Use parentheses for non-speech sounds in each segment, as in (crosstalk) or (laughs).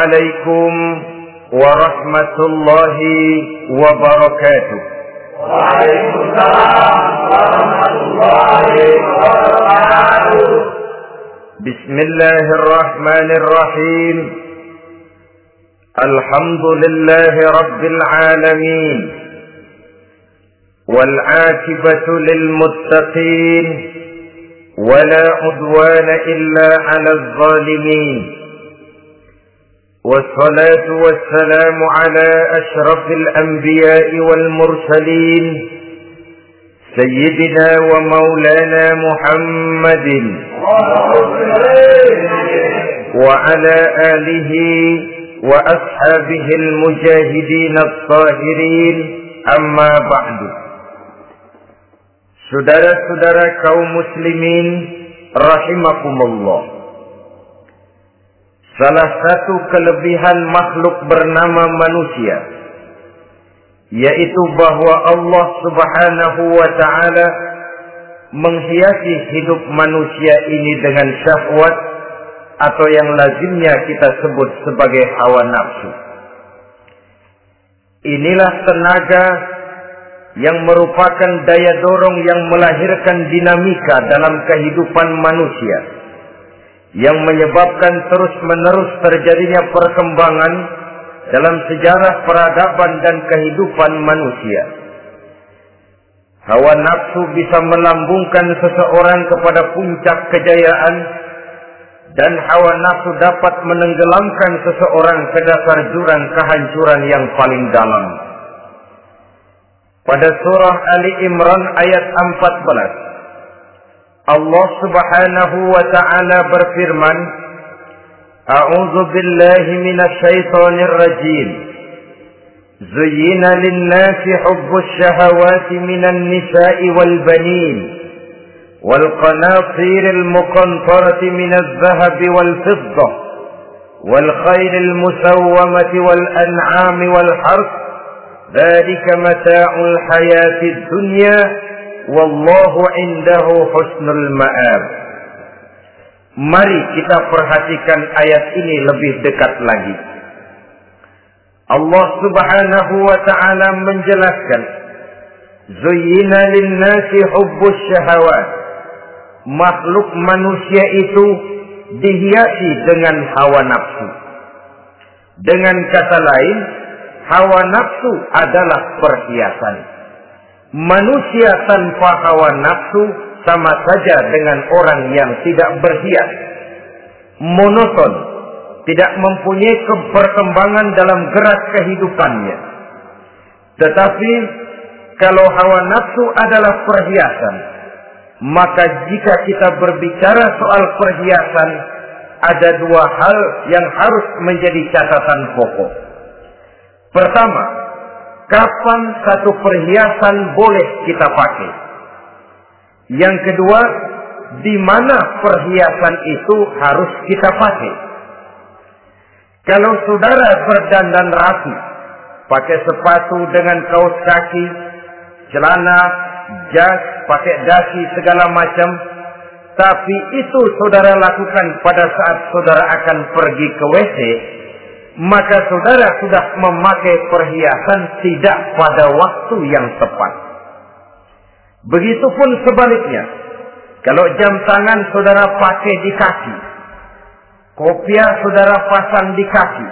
عليكم ورحمة الله وبركاته. وعليكم السلام ورحمة الله وبركاته بسم الله الرحمن الرحيم. الحمد لله رب العالمين. والعاقبة للمتقين. ولا عدوان إلا على الظالمين. والصلاة والسلام على أشرف الأنبياء والمرسلين سيدنا ومولانا محمد وعلى آله وأصحابه المجاهدين الطاهرين. أما بعد. Saudara-saudara kaum muslimin rahimakumullah Salah satu kelebihan makhluk bernama manusia yaitu bahwa Allah Subhanahu wa taala menghiasi hidup manusia ini dengan syahwat atau yang lazimnya kita sebut sebagai hawa nafsu. Inilah tenaga yang merupakan daya dorong yang melahirkan dinamika dalam kehidupan manusia yang menyebabkan terus-menerus terjadinya perkembangan dalam sejarah peradaban dan kehidupan manusia. Hawa nafsu bisa melambungkan seseorang kepada puncak kejayaan dan hawa nafsu dapat menenggelamkan seseorang ke dasar jurang kehancuran yang paling dalam. Pada surah Ali Imran ayat 14 Allah Subhanahu wa taala berfirman A'udzu billahi minasy rajim Zuyyina lin-nasi hubbus syahawati minan nisa'i wal banin wal qanatiril muqantarati minadh zahabi wal fidda wal khairil musawwamati wal an'ami wal harth ذلك متاع الحياة الدنيا Wallahu indahu husnul ma'ab. Mari kita perhatikan ayat ini lebih dekat lagi. Allah Subhanahu wa taala menjelaskan, Zuyina linnasi hubbus syahawat." Makhluk manusia itu dihiasi dengan hawa nafsu. Dengan kata lain, hawa nafsu adalah perhiasan Manusia tanpa hawa nafsu sama saja dengan orang yang tidak berhias. Monoton, tidak mempunyai perkembangan dalam gerak kehidupannya. Tetapi kalau hawa nafsu adalah perhiasan, maka jika kita berbicara soal perhiasan, ada dua hal yang harus menjadi catatan pokok. Pertama, kapan satu perhiasan boleh kita pakai? Yang kedua, di mana perhiasan itu harus kita pakai? Kalau saudara berdandan rapi, pakai sepatu dengan kaos kaki, celana, jas, pakai dasi segala macam, tapi itu saudara lakukan pada saat saudara akan pergi ke WC, maka saudara sudah memakai perhiasan tidak pada waktu yang tepat. Begitupun sebaliknya, kalau jam tangan saudara pakai di kaki, kopiah saudara pasang di kaki,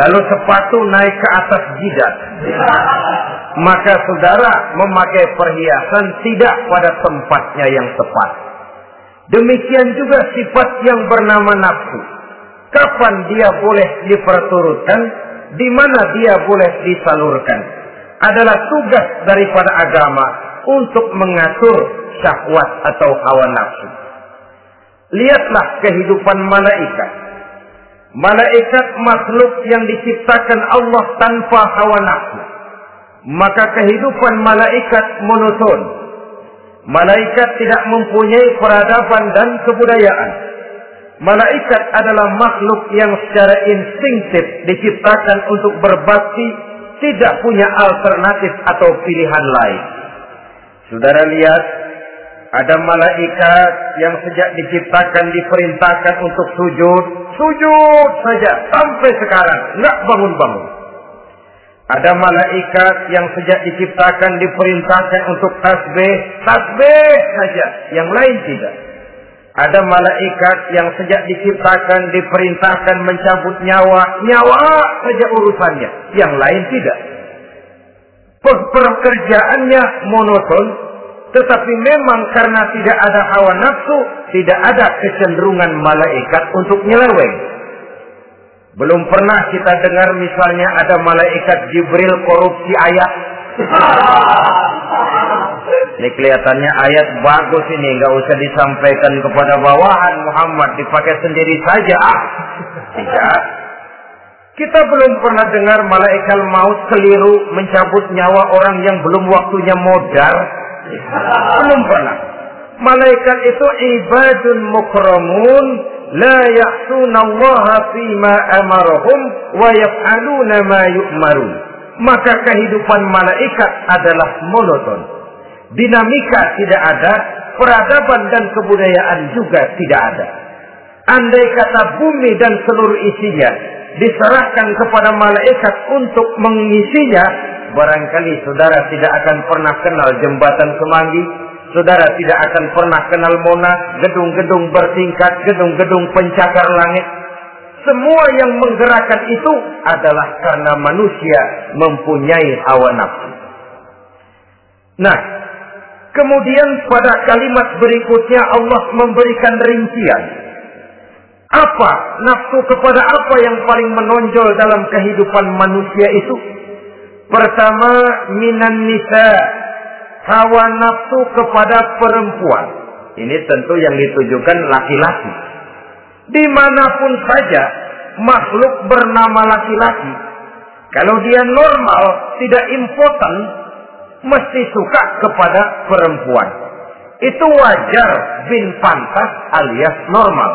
lalu sepatu naik ke atas jidat, maka saudara memakai perhiasan tidak pada tempatnya yang tepat. Demikian juga sifat yang bernama nafsu. Kapan dia boleh diperturutkan, di mana dia boleh disalurkan. Adalah tugas daripada agama untuk mengatur syahwat atau hawa nafsu. Lihatlah kehidupan malaikat. Malaikat makhluk yang diciptakan Allah tanpa hawa nafsu. Maka kehidupan malaikat monoton. Malaikat tidak mempunyai peradaban dan kebudayaan. Malaikat adalah makhluk yang secara instinktif diciptakan untuk berbakti, tidak punya alternatif atau pilihan lain. Saudara lihat, ada malaikat yang sejak diciptakan diperintahkan untuk sujud, sujud saja sampai sekarang, nggak bangun-bangun. Ada malaikat yang sejak diciptakan diperintahkan untuk tasbih, tasbih saja, yang lain tidak. Ada malaikat yang sejak diciptakan diperintahkan mencabut nyawa, nyawa saja urusannya, yang lain tidak. Pekerjaannya monoton, tetapi memang karena tidak ada hawa nafsu, tidak ada kecenderungan malaikat untuk nyeleweng. Belum pernah kita dengar misalnya ada malaikat Jibril korupsi ayat. (laughs) Ini kelihatannya ayat bagus ini, nggak usah disampaikan kepada bawahan Muhammad, dipakai sendiri saja. Ah, tidak. Kita belum pernah dengar malaikat maut keliru mencabut nyawa orang yang belum waktunya modal. Belum pernah. Malaikat itu ibadun mukramun la ya'sunallaha fima amarahum wa yaf'aluna ma yu'marun. Maka kehidupan malaikat adalah monoton. Dinamika tidak ada, peradaban dan kebudayaan juga tidak ada. Andai kata bumi dan seluruh isinya diserahkan kepada malaikat untuk mengisinya, barangkali saudara tidak akan pernah kenal jembatan Semanggi, saudara tidak akan pernah kenal Monas, gedung-gedung bertingkat, gedung-gedung pencakar langit. Semua yang menggerakkan itu adalah karena manusia mempunyai hawa nafsu. Nah, kemudian pada kalimat berikutnya Allah memberikan rincian. Apa nafsu kepada apa yang paling menonjol dalam kehidupan manusia itu? Pertama, minan nisa, hawa nafsu kepada perempuan. Ini tentu yang ditujukan laki-laki. Di mana pun saja makhluk bernama laki-laki, kalau dia normal, tidak impoten, mesti suka kepada perempuan. Itu wajar bin pantas alias normal.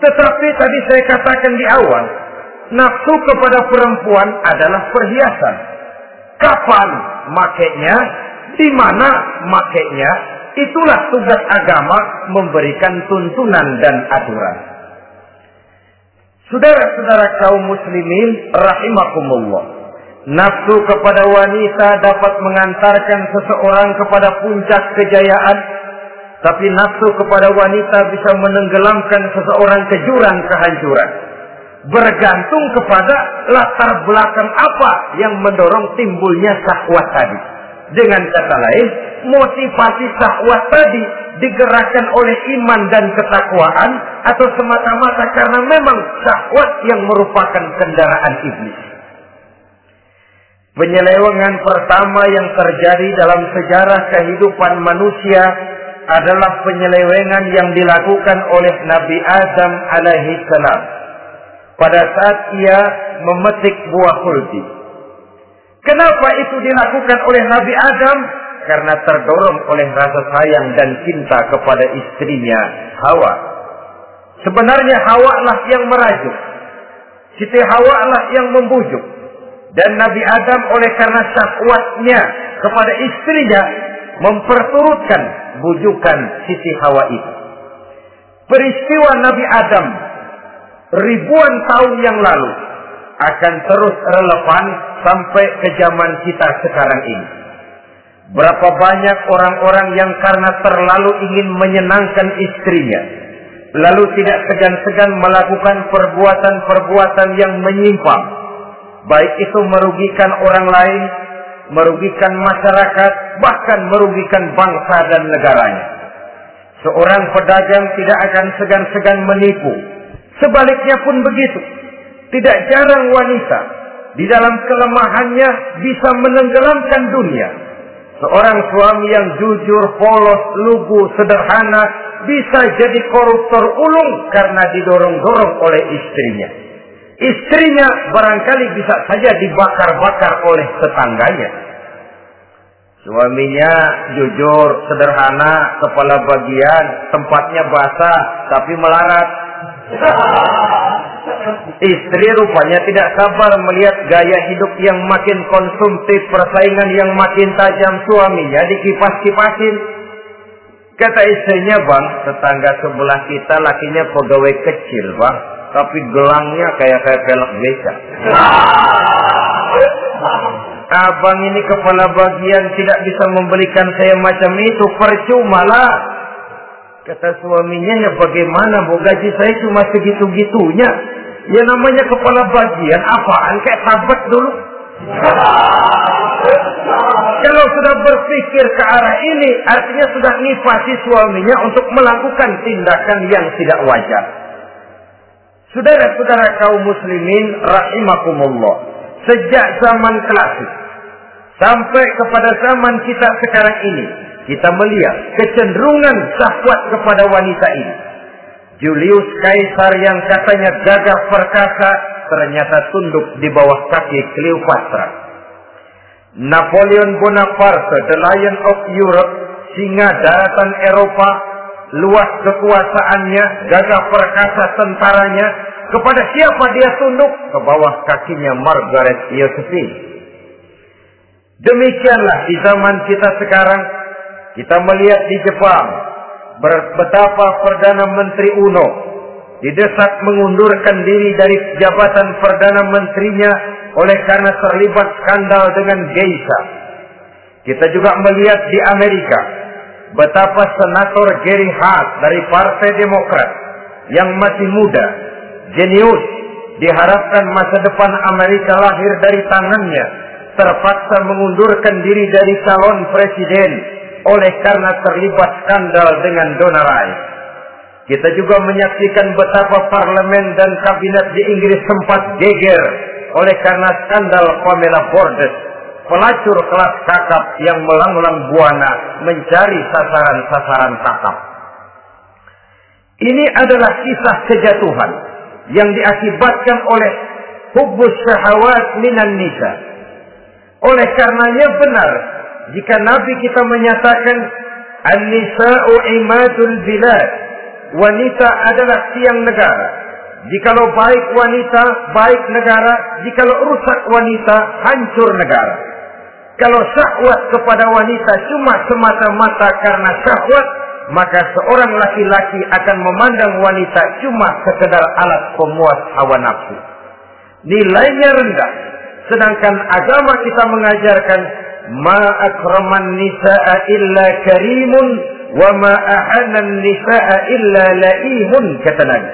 Tetapi tadi saya katakan di awal, nafsu kepada perempuan adalah perhiasan. Kapan makainya, di mana makainya, itulah tugas agama memberikan tuntunan dan aturan. Saudara-saudara kaum muslimin rahimakumullah. Nafsu kepada wanita dapat mengantarkan seseorang kepada puncak kejayaan. Tapi nafsu kepada wanita bisa menenggelamkan seseorang ke jurang kehancuran. Bergantung kepada latar belakang apa yang mendorong timbulnya syahwat tadi. Dengan kata lain, motivasi syahwat tadi digerakkan oleh iman dan ketakwaan atau semata-mata karena memang syahwat yang merupakan kendaraan iblis. Penyelewengan pertama yang terjadi dalam sejarah kehidupan manusia adalah penyelewengan yang dilakukan oleh Nabi Adam alaihi salam pada saat ia memetik buah kulti. Kenapa itu dilakukan oleh Nabi Adam? Karena terdorong oleh rasa sayang dan cinta kepada istrinya Hawa. Sebenarnya Hawa lah yang merajuk. Siti Hawa lah yang membujuk. Dan Nabi Adam oleh karena syahwatnya kepada istrinya memperturutkan bujukan Siti Hawa itu. Peristiwa Nabi Adam ribuan tahun yang lalu akan terus relevan sampai ke zaman kita sekarang ini. Berapa banyak orang-orang yang karena terlalu ingin menyenangkan istrinya, lalu tidak segan-segan melakukan perbuatan-perbuatan yang menyimpang, baik itu merugikan orang lain, merugikan masyarakat, bahkan merugikan bangsa dan negaranya. Seorang pedagang tidak akan segan-segan menipu, Sebaliknya pun begitu. Tidak jarang wanita di dalam kelemahannya bisa menenggelamkan dunia. Seorang suami yang jujur, polos, lugu, sederhana bisa jadi koruptor ulung karena didorong-dorong oleh istrinya. Istrinya barangkali bisa saja dibakar-bakar oleh tetangganya. Suaminya jujur, sederhana, kepala bagian, tempatnya basah, tapi melarat. Istri rupanya tidak sabar melihat gaya hidup yang makin konsumtif, persaingan yang makin tajam suaminya dikipas-kipasin. Kata istrinya, bang, tetangga sebelah kita lakinya pegawai kecil, bang. Tapi gelangnya kayak kayak pelek beca. Abang ini kepala bagian tidak bisa membelikan saya macam itu, percuma lah. Kata suaminya, ya bagaimana bu gaji saya cuma segitu-gitunya. Ya namanya kepala bagian, apaan kayak sahabat dulu. Kalau sudah berpikir ke arah ini, artinya sudah nifasi suaminya untuk melakukan tindakan yang tidak wajar. Saudara-saudara kaum muslimin rahimakumullah. Sejak zaman klasik sampai kepada zaman kita sekarang ini, kita melihat kecenderungan syahwat kepada wanita ini. Julius Kaisar yang katanya gagah perkasa ternyata tunduk di bawah kaki Cleopatra. Napoleon Bonaparte, the Lion of Europe, singa daratan Eropa, luas kekuasaannya, gagah perkasa tentaranya, kepada siapa dia tunduk? Ke bawah kakinya Margaret Josephine. Demikianlah di zaman kita sekarang, kita melihat di Jepang, betapa Perdana Menteri Uno didesak mengundurkan diri dari jabatan Perdana Menterinya oleh karena terlibat skandal dengan geisha. Kita juga melihat di Amerika betapa senator Gary Hart dari Partai Demokrat yang masih muda, jenius, diharapkan masa depan Amerika lahir dari tangannya, terpaksa mengundurkan diri dari calon presiden oleh karena terlibat skandal dengan donor Rice. Kita juga menyaksikan betapa parlemen dan kabinet di Inggris sempat geger oleh karena skandal Pamela Bordes, pelacur kelas kakap yang melanglang buana mencari sasaran-sasaran kakap. Ini adalah kisah kejatuhan yang diakibatkan oleh hubus syahwat minan nisa. Oleh karenanya benar jika Nabi kita menyatakan An-nisa'u imadul bilad. Wanita adalah tiang negara. Jikalau baik wanita, baik negara. Jikalau rusak wanita, hancur negara. Kalau syahwat kepada wanita cuma semata-mata karena syahwat, maka seorang laki-laki akan memandang wanita cuma sekedar alat pemuas hawa nafsu. Nilainya rendah. Sedangkan agama kita mengajarkan ma akraman nisa'a illa karimun wa ma ahanan nisa'a illa laimun kata Nabi.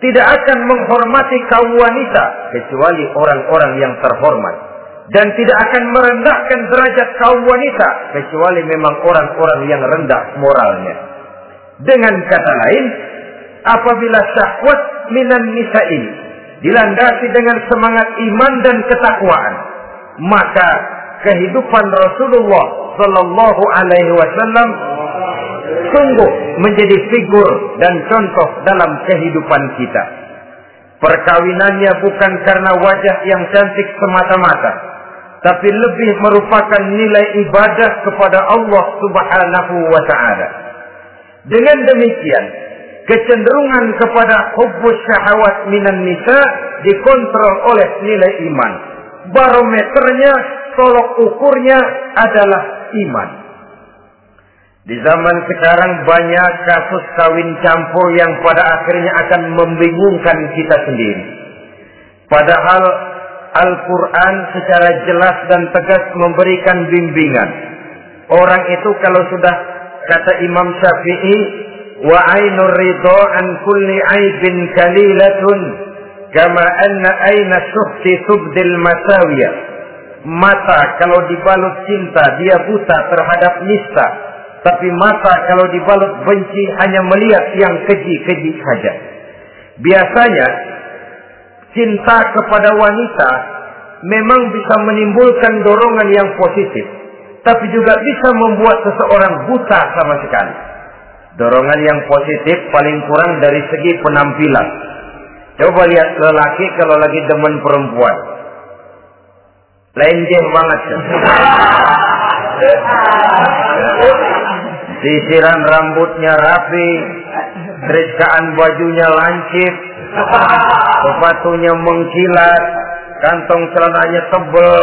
Tidak akan menghormati kaum wanita kecuali orang-orang yang terhormat dan tidak akan merendahkan derajat kaum wanita kecuali memang orang-orang yang rendah moralnya. Dengan kata lain, apabila syahwat minan nisa ini dilandasi dengan semangat iman dan ketakwaan, maka kehidupan Rasulullah Sallallahu Alaihi Wasallam sungguh menjadi figur dan contoh dalam kehidupan kita. Perkawinannya bukan karena wajah yang cantik semata-mata, tapi lebih merupakan nilai ibadah kepada Allah Subhanahu wa taala. Dengan demikian, kecenderungan kepada hubbus syahwat minan nisa dikontrol oleh nilai iman. Barometernya, tolok ukurnya adalah iman. Di zaman sekarang banyak kasus kawin campur yang pada akhirnya akan membingungkan kita sendiri. Padahal Al-Quran secara jelas dan tegas memberikan bimbingan. Orang itu kalau sudah kata Imam Syafi'i, wa ainur ridho an kulli aibin kalilatun kama anna aina syuhti tubdil masawiyah. Mata kalau dibalut cinta dia buta terhadap nista. Tapi mata kalau dibalut benci hanya melihat yang keji-keji saja. Biasanya cinta kepada wanita memang bisa menimbulkan dorongan yang positif, tapi juga bisa membuat seseorang buta sama sekali. Dorongan yang positif paling kurang dari segi penampilan. Coba lihat lelaki kalau lagi demen perempuan. Lenjeh banget. Sisiran rambutnya rapi, Terikaan bajunya lancip, sepatunya mengkilat, kantong celananya tebel,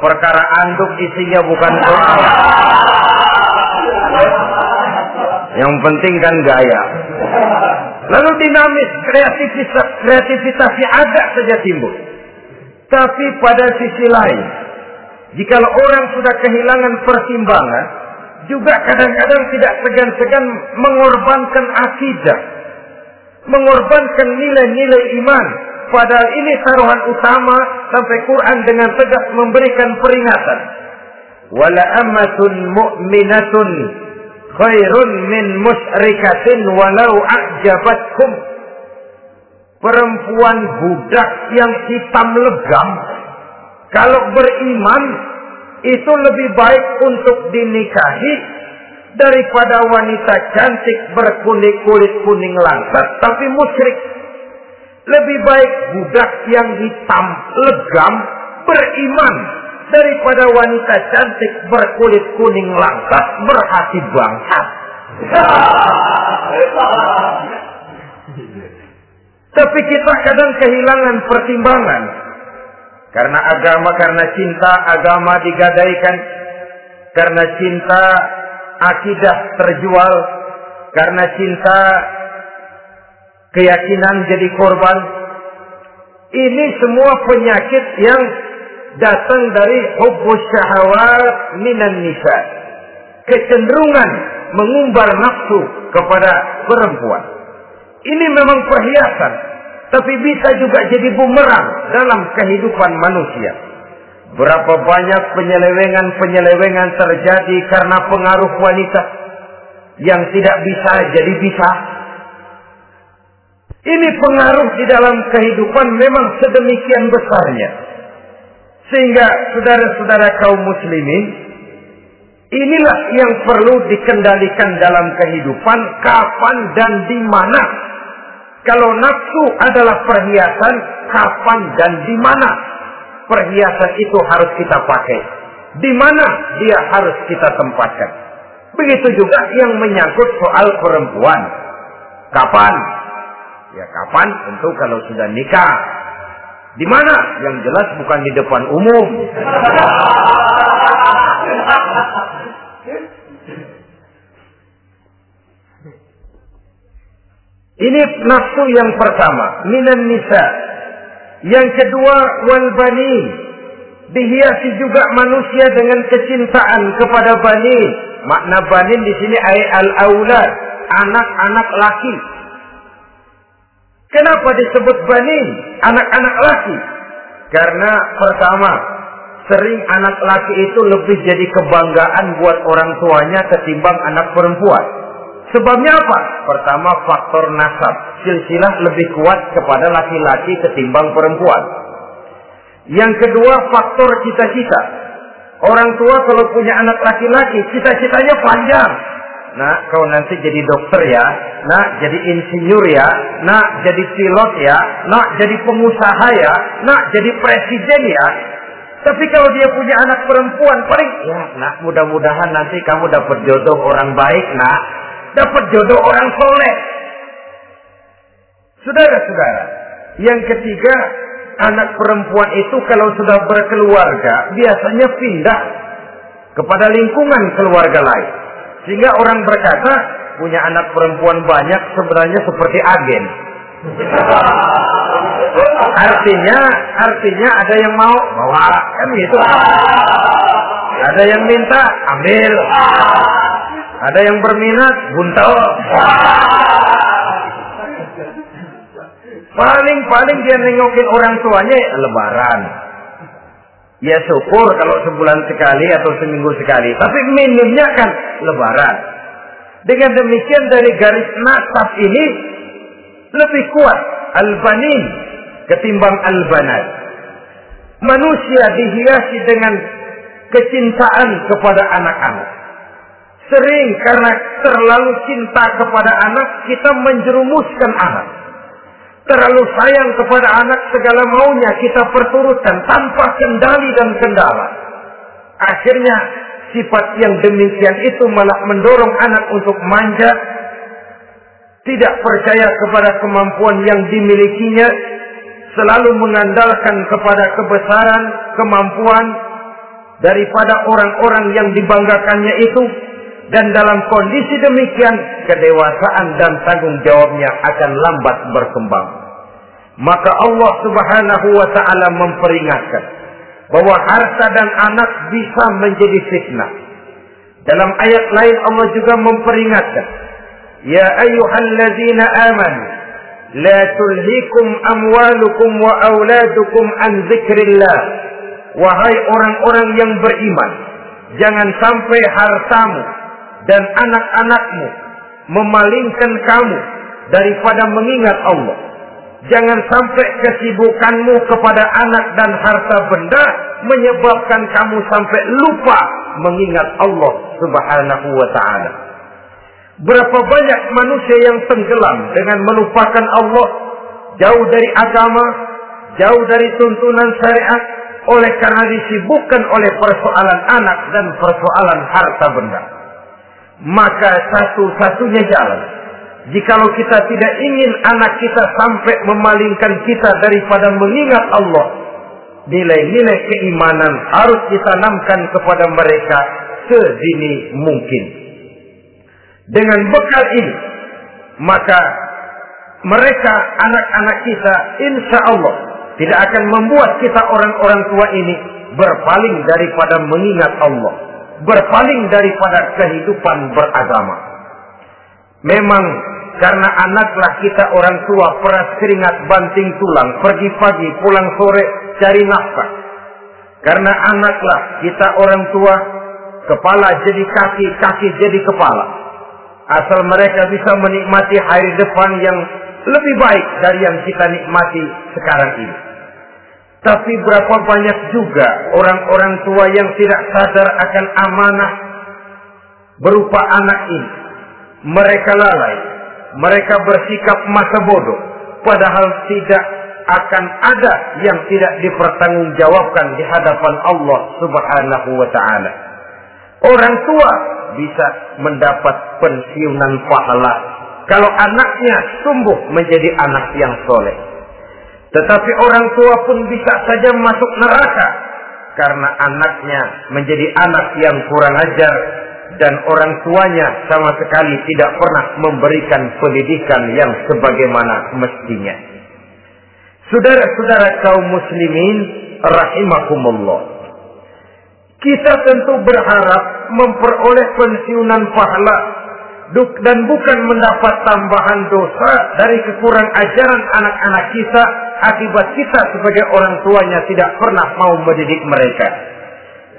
perkara anduk isinya bukan soal. Yang penting kan gaya. Lalu dinamis, kreativitas, kreativitasnya agak saja timbul. Tapi pada sisi lain, jika orang sudah kehilangan pertimbangan, juga kadang-kadang tidak segan-segan mengorbankan akidah, mengorbankan nilai-nilai iman. Padahal ini taruhan utama sampai Quran dengan tegas memberikan peringatan. Wala amatun mu'minatun khairun min musyrikatin walau a'jabatkum. Perempuan budak yang hitam legam kalau beriman itu lebih baik untuk dinikahi daripada wanita cantik berkulit-kulit kuning langsat tapi musyrik. Lebih baik budak yang hitam legam beriman daripada wanita cantik berkulit kuning langsat berhati bangsat. Tapi kita kadang kehilangan pertimbangan karena agama, karena cinta agama digadaikan. Karena cinta akidah terjual. Karena cinta keyakinan jadi korban. Ini semua penyakit yang datang dari hubbus syahwat minan nisa. Kecenderungan mengumbar nafsu kepada perempuan. Ini memang perhiasan tapi bisa juga jadi bumerang dalam kehidupan manusia. Berapa banyak penyelewengan-penyelewengan terjadi karena pengaruh wanita yang tidak bisa jadi bisa. Ini pengaruh di dalam kehidupan memang sedemikian besarnya. Sehingga saudara-saudara kaum muslimin, inilah yang perlu dikendalikan dalam kehidupan kapan dan di mana kalau nafsu adalah perhiasan, kapan dan di mana perhiasan itu harus kita pakai? Di mana dia harus kita tempatkan? Begitu juga yang menyangkut soal perempuan. Kapan? Ya kapan? Tentu kalau sudah nikah. Di mana? Yang jelas bukan di depan umum. Ini nafsu yang pertama, minan nisa. Yang kedua, wal bani. Dihiasi juga manusia dengan kecintaan kepada bani. Makna banin di sini ay al aulad, anak-anak laki. Kenapa disebut bani? Anak-anak laki. Karena pertama, sering anak laki itu lebih jadi kebanggaan buat orang tuanya ketimbang anak perempuan. Sebabnya apa? Pertama faktor nasab. Silsilah lebih kuat kepada laki-laki ketimbang perempuan. Yang kedua faktor cita-cita. Orang tua kalau punya anak laki-laki, cita-citanya panjang. Nah, kau nanti jadi dokter ya. Nah, jadi insinyur ya. Nah, jadi pilot ya. Nah, jadi pengusaha ya. Nah, jadi presiden ya. Tapi kalau dia punya anak perempuan, paling ya, nak mudah-mudahan nanti kamu dapat jodoh orang baik, nak dapat jodoh orang soleh. Saudara-saudara, yang ketiga, anak perempuan itu kalau sudah berkeluarga, biasanya pindah kepada lingkungan keluarga lain. Sehingga orang berkata, punya anak perempuan banyak sebenarnya seperti agen. Artinya, artinya ada yang mau bawa, kan gitu. Ada yang minta, ambil. Ada yang berminat, buntel. Paling-paling dia nengokin orang tuanya lebaran. Ya syukur kalau sebulan sekali atau seminggu sekali. Tapi minimnya kan lebaran. Dengan demikian dari garis nasab ini lebih kuat al-banin ketimbang al-banat. Manusia dihiasi dengan kecintaan kepada anak-anak. Sering karena terlalu cinta kepada anak, kita menjerumuskan anak. Terlalu sayang kepada anak, segala maunya kita perturutkan tanpa kendali dan kendala. Akhirnya sifat yang demikian itu malah mendorong anak untuk manja, tidak percaya kepada kemampuan yang dimilikinya, selalu mengandalkan kepada kebesaran, kemampuan daripada orang-orang yang dibanggakannya itu, dan dalam kondisi demikian kedewasaan dan tanggung jawabnya akan lambat berkembang. Maka Allah Subhanahu wa taala memperingatkan bahwa harta dan anak bisa menjadi fitnah. Dalam ayat lain Allah juga memperingatkan, "Ya ayyuhalladzina amanu la tulhikum amwalukum wa auladukum an dzikrillah." Wahai orang-orang yang beriman, jangan sampai hartamu dan anak-anakmu memalingkan kamu daripada mengingat Allah. Jangan sampai kesibukanmu kepada anak dan harta benda menyebabkan kamu sampai lupa mengingat Allah Subhanahu wa taala. Berapa banyak manusia yang tenggelam dengan melupakan Allah, jauh dari agama, jauh dari tuntunan syariat oleh karena disibukkan oleh persoalan anak dan persoalan harta benda. Maka satu-satunya jalan Jikalau kita tidak ingin anak kita sampai memalingkan kita daripada mengingat Allah, nilai-nilai keimanan harus ditanamkan kepada mereka sedini mungkin. Dengan bekal ini, maka mereka anak-anak kita insya Allah tidak akan membuat kita orang-orang tua ini berpaling daripada mengingat Allah, berpaling daripada kehidupan beragama. Memang karena anaklah kita orang tua peras keringat banting tulang, pergi pagi pulang sore cari nafkah. Karena anaklah kita orang tua kepala jadi kaki, kaki jadi kepala. Asal mereka bisa menikmati hari depan yang lebih baik dari yang kita nikmati sekarang ini. Tapi berapa banyak juga orang-orang tua yang tidak sadar akan amanah berupa anak ini. Mereka lalai, mereka bersikap masa bodoh, padahal tidak akan ada yang tidak dipertanggungjawabkan di hadapan Allah Subhanahu wa taala. Orang tua bisa mendapat pensiunan pahala kalau anaknya tumbuh menjadi anak yang soleh. Tetapi orang tua pun bisa saja masuk neraka karena anaknya menjadi anak yang kurang ajar dan orang tuanya sama sekali tidak pernah memberikan pendidikan yang sebagaimana mestinya. Saudara-saudara kaum muslimin rahimakumullah. Kita tentu berharap memperoleh pensiunan pahala dan bukan mendapat tambahan dosa dari kekurang ajaran anak-anak kita akibat kita sebagai orang tuanya tidak pernah mau mendidik mereka.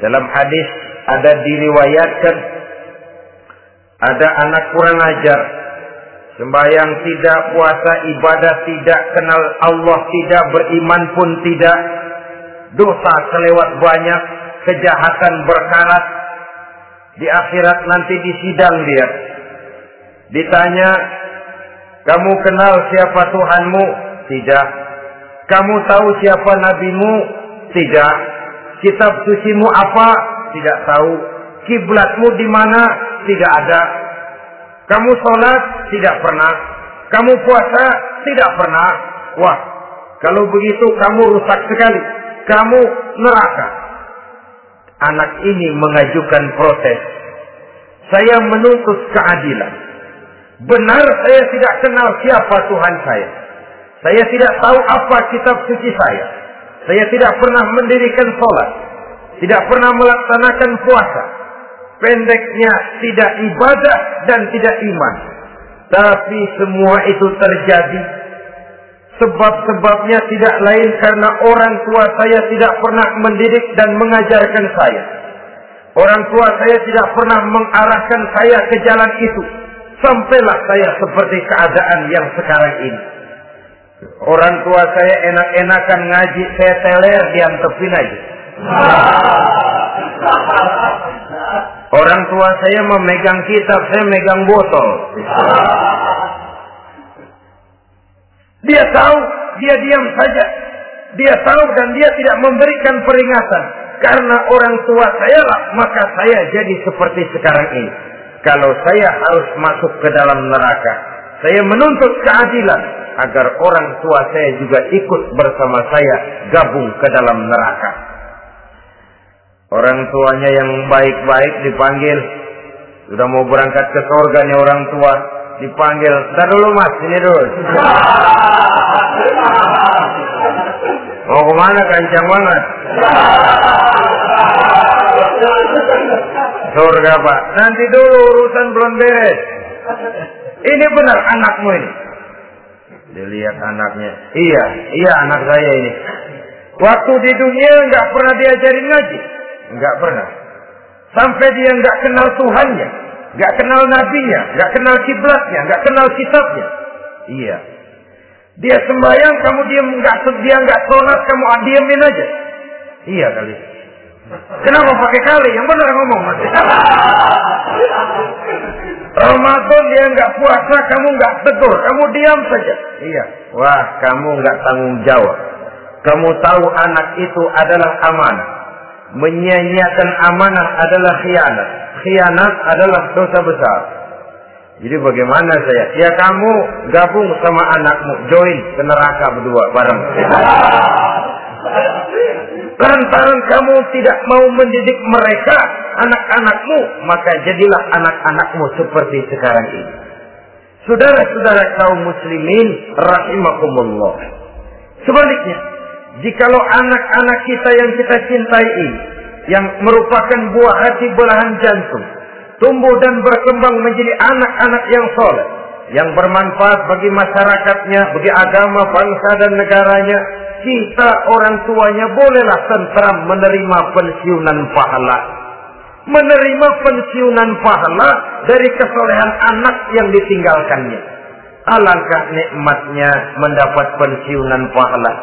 Dalam hadis ada diriwayatkan ada anak kurang ajar sembahyang tidak puasa ibadah tidak kenal Allah tidak beriman pun tidak dosa kelewat banyak kejahatan berkarat di akhirat nanti disidang dia ditanya kamu kenal siapa Tuhanmu? Tidak kamu tahu siapa nabimu tidak kitab sucimu apa tidak tahu kiblatmu di mana tidak ada. Kamu sholat tidak pernah. Kamu puasa tidak pernah. Wah, kalau begitu kamu rusak sekali. Kamu neraka. Anak ini mengajukan protes. Saya menuntut keadilan. Benar saya tidak kenal siapa Tuhan saya. Saya tidak tahu apa kitab suci saya. Saya tidak pernah mendirikan sholat. Tidak pernah melaksanakan puasa pendeknya tidak ibadah dan tidak iman. Tapi semua itu terjadi sebab-sebabnya tidak lain karena orang tua saya tidak pernah mendidik dan mengajarkan saya. Orang tua saya tidak pernah mengarahkan saya ke jalan itu. Sampailah saya seperti keadaan yang sekarang ini. Orang tua saya enak-enakan ngaji, saya teler diantepin aja. Orang tua saya memegang kitab, saya megang botol. Dia tahu, dia diam saja. Dia tahu dan dia tidak memberikan peringatan. Karena orang tua saya lah, maka saya jadi seperti sekarang ini. Kalau saya harus masuk ke dalam neraka, saya menuntut keadilan agar orang tua saya juga ikut bersama saya gabung ke dalam neraka. Orang tuanya yang baik-baik dipanggil, sudah mau berangkat ke surga nih orang tua, dipanggil, "Entar dulu Mas, ini dulu." (laughs) Mau ke mana kencang banget? Surga Pak. Nanti dulu urusan belum beres. Ini benar anakmu ini. Dilihat anaknya. Iya, iya anak saya ini. Waktu di dunia nggak pernah diajarin ngaji. Nggak pernah. Sampai dia nggak kenal Tuhannya. Nggak kenal nabinya. Nggak kenal kiblatnya. Nggak kenal kitabnya. Iya. Dia sembahyang, kamu diam nggak dia nggak sholat, kamu diamin aja. Iya kali. Kenapa pakai kali? Yang benar ngomong mas. (laughs) Ramadan dia nggak puasa, kamu nggak tegur, kamu diam saja. Iya. Wah, kamu nggak tanggung jawab. Kamu tahu anak itu adalah amanah. Menyia-nyiakan amanah adalah khianat. Khianat adalah dosa besar. Jadi bagaimana saya? Ya kamu gabung sama anakmu, join ke neraka berdua bareng. (laughs) Lantaran kamu tidak mau mendidik mereka, anak-anakmu, maka jadilah anak-anakmu seperti sekarang ini. Saudara-saudara kaum muslimin rahimakumullah. Sebaliknya, jikalau anak-anak kita yang kita cintai ini, yang merupakan buah hati belahan jantung, tumbuh dan berkembang menjadi anak-anak yang soleh, yang bermanfaat bagi masyarakatnya, bagi agama, bangsa dan negaranya, kita orang tuanya bolehlah tentram menerima pensiunan pahala. Menerima pensiunan pahala dari kesolehan anak yang ditinggalkannya. Alangkah nikmatnya mendapat pensiunan pahala.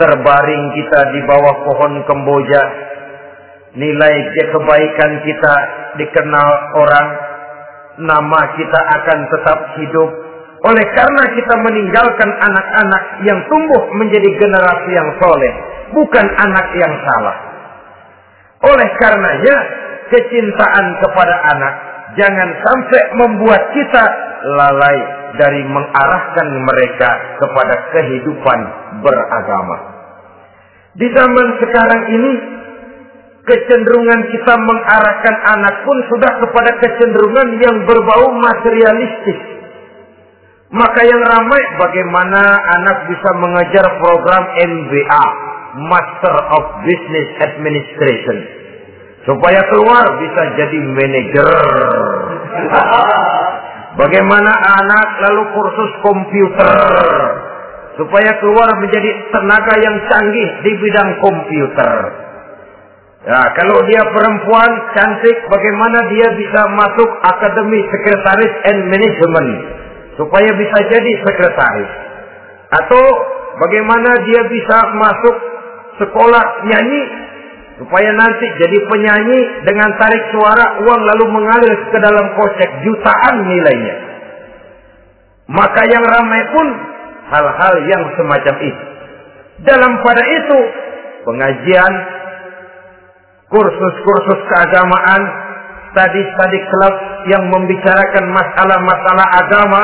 Terbaring kita di bawah pohon kemboja. Nilai kebaikan kita dikenal orang. Nama kita akan tetap hidup oleh karena kita meninggalkan anak-anak yang tumbuh menjadi generasi yang soleh, bukan anak yang salah. Oleh karenanya, kecintaan kepada anak jangan sampai membuat kita lalai dari mengarahkan mereka kepada kehidupan beragama. Di zaman sekarang ini, kecenderungan kita mengarahkan anak pun sudah kepada kecenderungan yang berbau materialistis maka yang ramai bagaimana anak bisa mengejar program MBA, Master of Business Administration. Supaya keluar bisa jadi manajer. Bagaimana anak lalu kursus komputer. Supaya keluar menjadi tenaga yang canggih di bidang komputer. Ya, kalau dia perempuan cantik, bagaimana dia bisa masuk Akademi Sekretaris and Management supaya bisa jadi sekretaris. Atau bagaimana dia bisa masuk sekolah nyanyi supaya nanti jadi penyanyi dengan tarik suara uang lalu mengalir ke dalam kocek jutaan nilainya. Maka yang ramai pun hal-hal yang semacam itu. Dalam pada itu pengajian, kursus-kursus keagamaan, tadi-tadi klub yang membicarakan masalah-masalah agama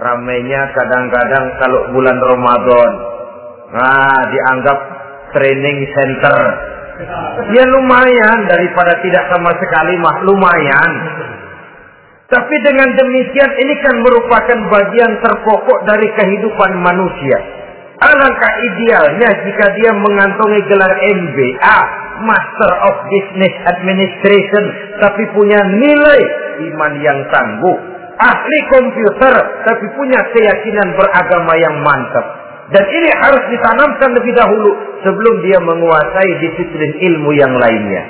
ramainya kadang-kadang kalau bulan Ramadan. Nah, dianggap training center. Ya lumayan daripada tidak sama sekali mah lumayan. Tapi dengan demikian ini kan merupakan bagian terpokok dari kehidupan manusia. Alangkah idealnya jika dia mengantongi gelar MBA, Master of Business Administration, tapi punya nilai iman yang tangguh, ahli komputer tapi punya keyakinan beragama yang mantap. Dan ini harus ditanamkan lebih dahulu sebelum dia menguasai disiplin ilmu yang lainnya.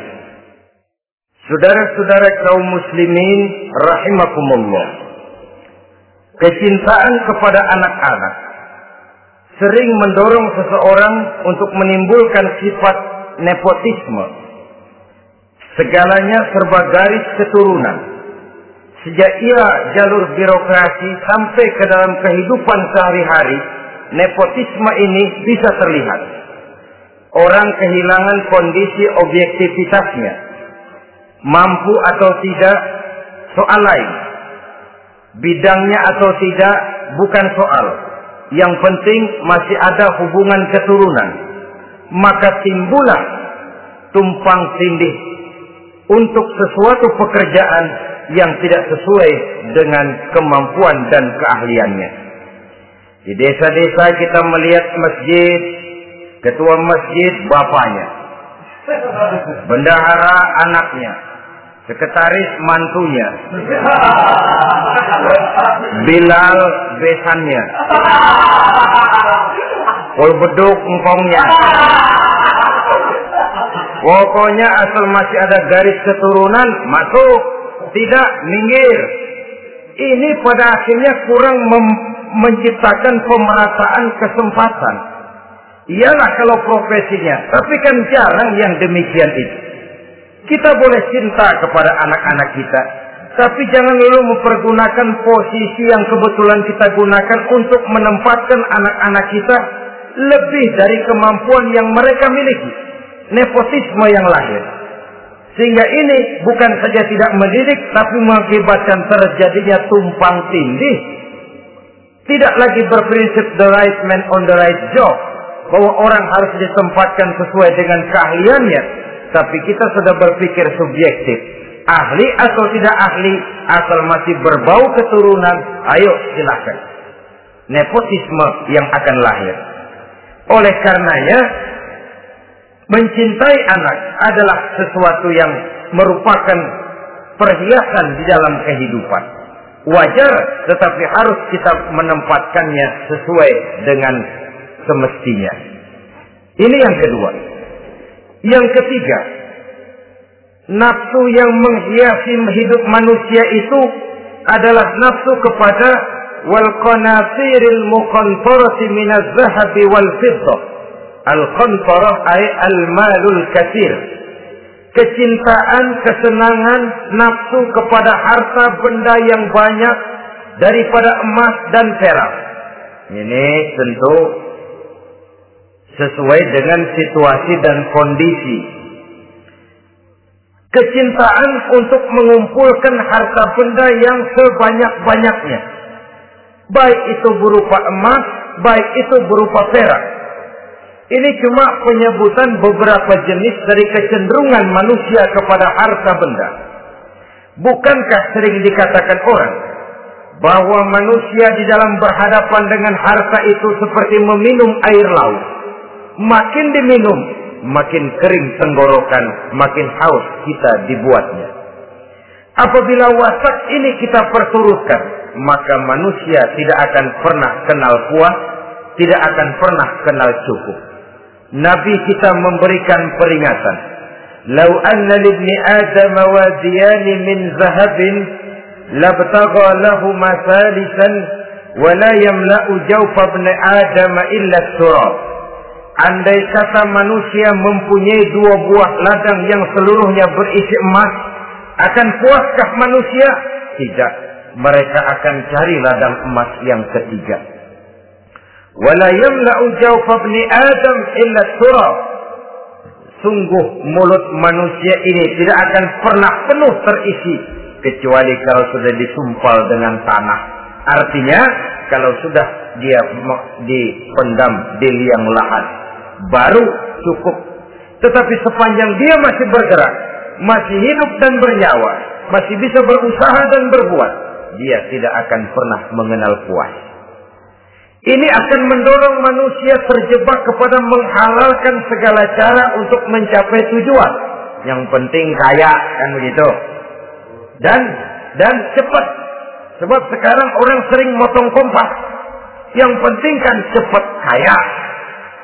Saudara-saudara kaum muslimin rahimakumullah. Kecintaan kepada anak-anak sering mendorong seseorang untuk menimbulkan sifat nepotisme. Segalanya serba garis keturunan. Sejak ia jalur birokrasi sampai ke dalam kehidupan sehari-hari, nepotisme ini bisa terlihat. Orang kehilangan kondisi objektivitasnya. Mampu atau tidak, soal lain. Bidangnya atau tidak, bukan soal. Yang penting masih ada hubungan keturunan. Maka timbullah tumpang tindih untuk sesuatu pekerjaan yang tidak sesuai dengan kemampuan dan keahliannya. Di desa-desa kita melihat masjid, ketua masjid bapaknya, bendahara anaknya, sekretaris mantunya, Bilal besannya, Pol beduk engkongnya. Pokoknya asal masih ada garis keturunan, masuk. Tidak, minggir. Ini pada akhirnya kurang menciptakan pemerataan kesempatan. Iyalah kalau profesinya, tapi kan jarang yang demikian itu. Kita boleh cinta kepada anak-anak kita, tapi jangan lalu mempergunakan posisi yang kebetulan kita gunakan untuk menempatkan anak-anak kita lebih dari kemampuan yang mereka miliki. Nepotisme yang lahir. Sehingga ini bukan saja tidak mendidik, tapi mengakibatkan terjadinya tumpang tindih. Tidak lagi berprinsip the right man on the right job. Bahwa orang harus ditempatkan sesuai dengan keahliannya. Tapi kita sudah berpikir subjektif. Ahli atau tidak ahli, asal masih berbau keturunan, ayo silahkan. Nepotisme yang akan lahir. Oleh karenanya, mencintai anak adalah sesuatu yang merupakan perhiasan di dalam kehidupan. Wajar, tetapi harus kita menempatkannya sesuai dengan semestinya. Ini yang kedua. Yang ketiga, nafsu yang menghiasi hidup manusia itu adalah nafsu kepada wal qanatiril muqantarati minaz zahabi wal fiddah Al-qantarah ay al-malul kathir. Kecintaan, kesenangan, nafsu kepada harta benda yang banyak daripada emas dan perak. Ini tentu sesuai dengan situasi dan kondisi. Kecintaan untuk mengumpulkan harta benda yang sebanyak-banyaknya. Baik itu berupa emas, baik itu berupa perak ini cuma penyebutan beberapa jenis dari kecenderungan manusia kepada harta benda. Bukankah sering dikatakan orang bahwa manusia di dalam berhadapan dengan harta itu seperti meminum air laut. Makin diminum, makin kering tenggorokan, makin haus kita dibuatnya. Apabila watak ini kita perturutkan, maka manusia tidak akan pernah kenal puas, tidak akan pernah kenal cukup. Nabi kita memberikan peringatan. Lau anna libni Adam wadiyan min zahabin labtagha lahu masalisan wa la yamla'u jawfa ibn Adam illa turab. Andai kata manusia mempunyai dua buah ladang yang seluruhnya berisi emas, akan puaskah manusia? Tidak. Mereka akan cari ladang emas yang ketiga. Wala yamla'u jawfa ibni Adam illa turab. Sungguh mulut manusia ini tidak akan pernah penuh terisi kecuali kalau sudah disumpal dengan tanah. Artinya kalau sudah dia dipendam di liang lahat baru cukup. Tetapi sepanjang dia masih bergerak, masih hidup dan bernyawa, masih bisa berusaha dan berbuat, dia tidak akan pernah mengenal puas. Ini akan mendorong manusia terjebak kepada menghalalkan segala cara untuk mencapai tujuan. Yang penting kaya, kan begitu. Dan dan cepat. Sebab sekarang orang sering motong kompas. Yang penting kan cepat kaya.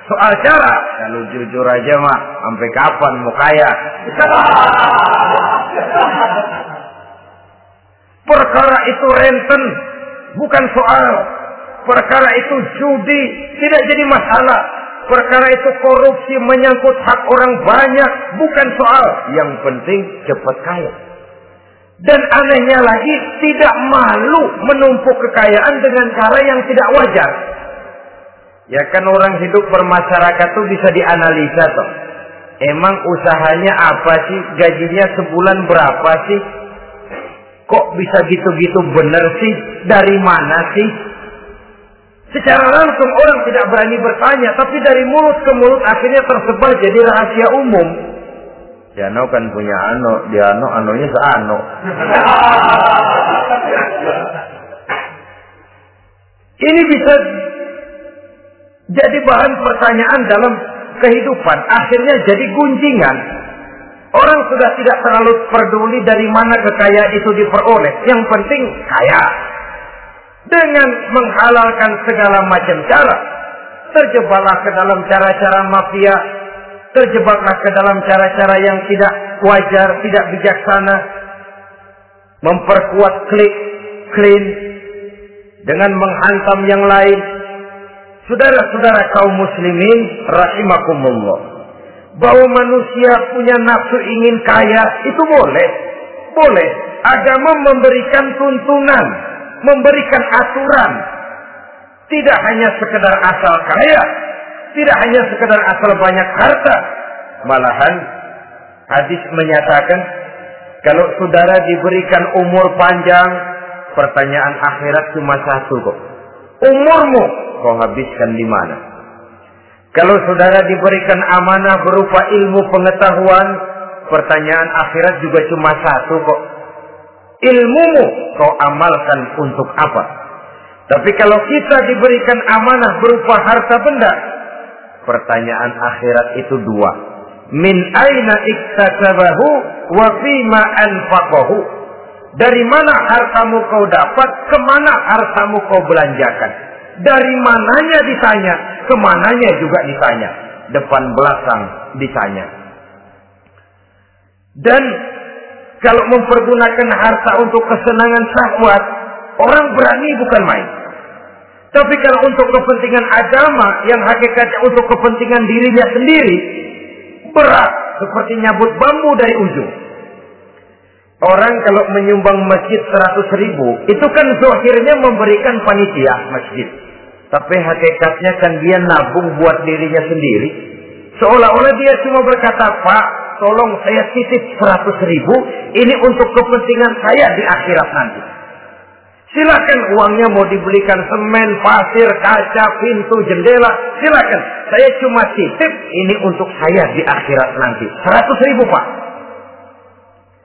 Soal cara, kalau jujur aja mah, sampai kapan mau kaya? (laughs) Perkara itu renten, bukan soal Perkara itu judi tidak jadi masalah. Perkara itu korupsi menyangkut hak orang banyak. Bukan soal. Yang penting cepat kaya. Dan anehnya lagi tidak malu menumpuk kekayaan dengan cara yang tidak wajar. Ya kan orang hidup bermasyarakat tuh bisa dianalisa toh. Emang usahanya apa sih? Gajinya sebulan berapa sih? Kok bisa gitu-gitu bener sih? Dari mana sih? Secara langsung orang tidak berani bertanya, tapi dari mulut ke mulut akhirnya tersebar jadi rahasia umum. Jano kan punya ano, dia ano, anonya seano. (laughs) Ini bisa jadi bahan pertanyaan dalam kehidupan. Akhirnya jadi gunjingan. Orang sudah tidak terlalu peduli dari mana kekayaan itu diperoleh. Yang penting kaya. Dengan menghalalkan segala macam cara. Terjebaklah ke dalam cara-cara mafia. Terjebaklah ke dalam cara-cara yang tidak wajar, tidak bijaksana. Memperkuat klik, clean. Dengan menghantam yang lain Saudara-saudara kaum muslimin rahimakumullah. Bahwa manusia punya nafsu ingin kaya itu boleh. Boleh. Agama memberikan tuntunan, memberikan aturan. Tidak hanya sekedar asal kaya, tidak hanya sekedar asal banyak harta. Malahan hadis menyatakan kalau saudara diberikan umur panjang, pertanyaan akhirat cuma satu kok. Umurmu kau habiskan di mana? Kalau saudara diberikan amanah berupa ilmu pengetahuan, pertanyaan akhirat juga cuma satu kok. Ilmumu kau amalkan untuk apa? Tapi kalau kita diberikan amanah berupa harta benda, pertanyaan akhirat itu dua. Min aina iktasabahu wa fima anfaqahu. Dari mana hartamu kau dapat, ke mana hartamu kau belanjakan. Dari mananya ditanya, ke mananya juga ditanya. Depan belakang ditanya. Dan kalau mempergunakan harta untuk kesenangan syahwat, orang berani bukan main. Tapi kalau untuk kepentingan agama yang hakikatnya untuk kepentingan dirinya sendiri, berat seperti nyabut bambu dari ujung. Orang kalau menyumbang masjid 100 ribu, itu kan zohirnya memberikan panitia masjid. Tapi hakikatnya kan dia nabung buat dirinya sendiri. Seolah-olah dia cuma berkata, Pak, tolong saya titip 100 ribu, ini untuk kepentingan saya di akhirat nanti. Silakan uangnya mau dibelikan semen, pasir, kaca, pintu, jendela. Silakan. Saya cuma titip ini untuk saya di akhirat nanti. 100 ribu Pak.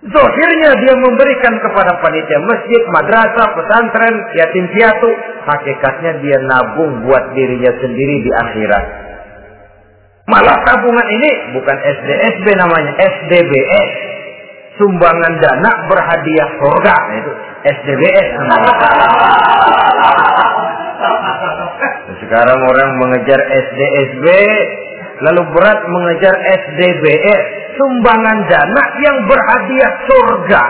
Zohirnya dia memberikan kepada panitia masjid, madrasah, pesantren, yatim piatu. Hakikatnya dia nabung buat dirinya sendiri di akhirat. Malah tabungan ini bukan SDSB namanya, SDBS. Sumbangan dana berhadiah surga. Nah, itu SDBS. (laughs) Sekarang orang mengejar SDSB, lalu berat mengejar SDBS sumbangan dana yang berhadiah surga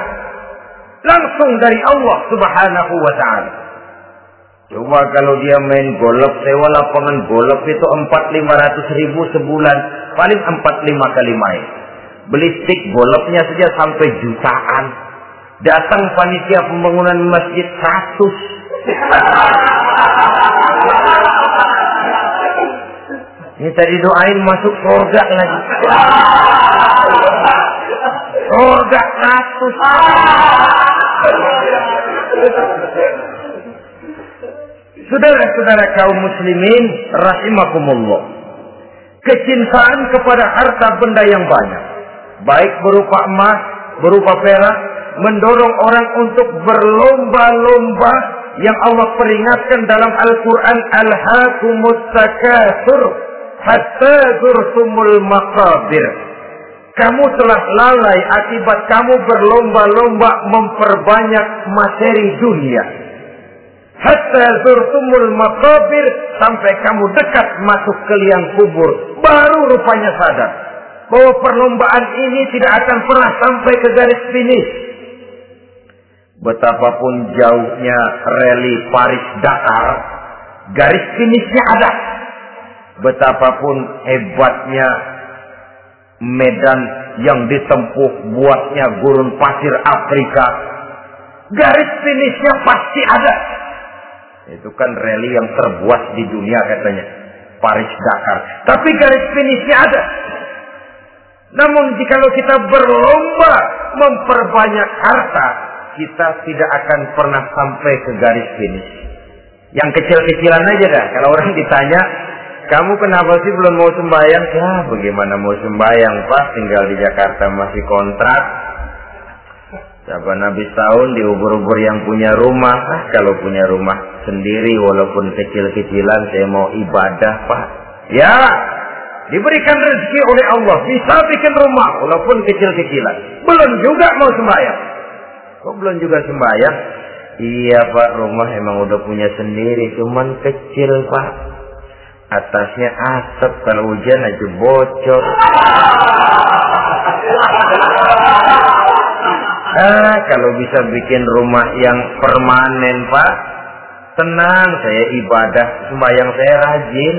langsung dari Allah Subhanahu wa taala. Coba kalau dia main golf, sewa lapangan golf itu empat lima ratus ribu sebulan, paling empat lima kali main. Beli stick golfnya saja sampai jutaan. Datang panitia pembangunan masjid seratus. Ini tadi doain masuk surga lagi. Surga ratus. Saudara-saudara kaum muslimin rahimakumullah. Kecintaan kepada harta benda yang banyak. Baik berupa emas, berupa perak. Mendorong orang untuk berlomba-lomba yang Allah peringatkan dalam Al-Quran. Al-Hakumus Takasur. Hatta zurtumul maqabir. Kamu telah lalai akibat kamu berlomba-lomba memperbanyak materi dunia. Hatta zurtumul maqabir sampai kamu dekat masuk ke liang kubur. Baru rupanya sadar bahwa perlombaan ini tidak akan pernah sampai ke garis finish. Betapapun jauhnya rally Paris Dakar, Garis finishnya ada. Betapapun hebatnya medan yang ditempuh buatnya gurun pasir Afrika. Garis finishnya pasti ada. Itu kan rally yang terbuat di dunia katanya. Paris Dakar. Tapi garis finishnya ada. Namun jika kita berlomba memperbanyak harta, kita tidak akan pernah sampai ke garis finish. Yang kecil-kecilan aja dah. Kalau orang ditanya, kamu kenapa sih belum mau sembahyang? Ya, bagaimana mau sembahyang, Pak? Tinggal di Jakarta masih kontrak. Siapa habis tahun di ubur-ubur yang punya rumah. Ah, kalau punya rumah sendiri, walaupun kecil-kecilan, saya mau ibadah, Pak. Ya, diberikan rezeki oleh Allah. Bisa bikin rumah, walaupun kecil-kecilan. Belum juga mau sembahyang. Kok belum juga sembahyang? Iya pak, rumah emang udah punya sendiri, cuman kecil pak. Atasnya asap, kalau hujan aja bocor. (laughs) Ah, kalau bisa bikin rumah yang permanen pak, tenang saya ibadah, sembahyang saya rajin.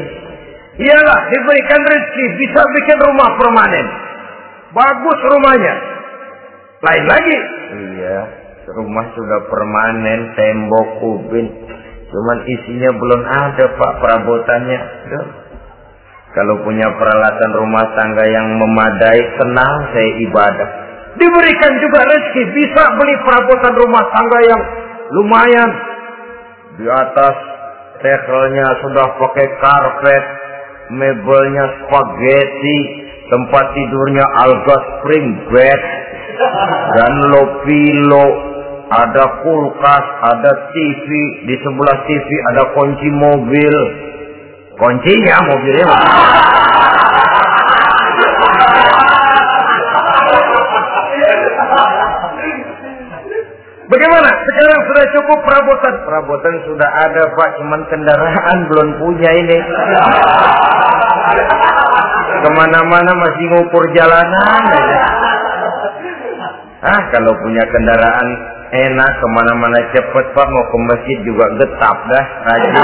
Iyalah, diberikan rezeki, bisa bikin rumah permanen. Bagus rumahnya. Lain lagi. Iya, rumah sudah permanen, tembok, kubin. Cuman isinya belum ada pak perabotannya. Duh. Kalau punya peralatan rumah tangga yang memadai, tenang saya ibadah. Diberikan juga rezeki, bisa beli perabotan rumah tangga yang lumayan. Di atas tekelnya sudah pakai karpet, mebelnya spaghetti, tempat tidurnya alga spring bed, dan lopilo, ada kulkas, ada TV, di sebelah TV ada kunci mobil. Kuncinya mobilnya. Bagaimana? Sekarang sudah cukup perabotan. Perabotan sudah ada Pak, cuman kendaraan belum punya ini. Ke mana-mana masih ngukur jalanan aja. Ah, kalau punya kendaraan enak ke mana-mana cepet Pak, mau ke masjid juga getap dah, rajin.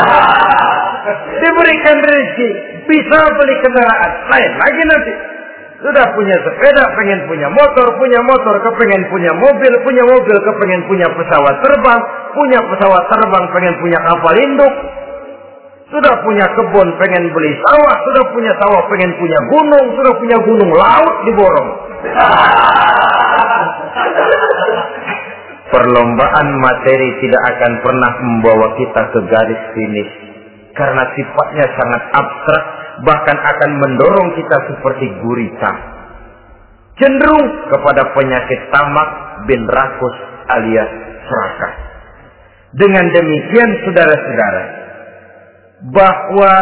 Diberikan rezeki, bisa beli kendaraan lain lagi nanti. Sudah punya sepeda, pengen punya motor, punya motor, kepengen punya mobil, punya mobil, kepengen punya pesawat terbang, punya pesawat terbang, pengen punya kapal induk. Sudah punya kebun, pengen beli sawah, sudah punya sawah, pengen punya gunung, sudah punya gunung laut diborong. Perlombaan materi tidak akan pernah membawa kita ke garis finish karena sifatnya sangat abstrak bahkan akan mendorong kita seperti gurita. Cenderung kepada penyakit tamak bin rakus alias serakah. Dengan demikian saudara-saudara, bahwa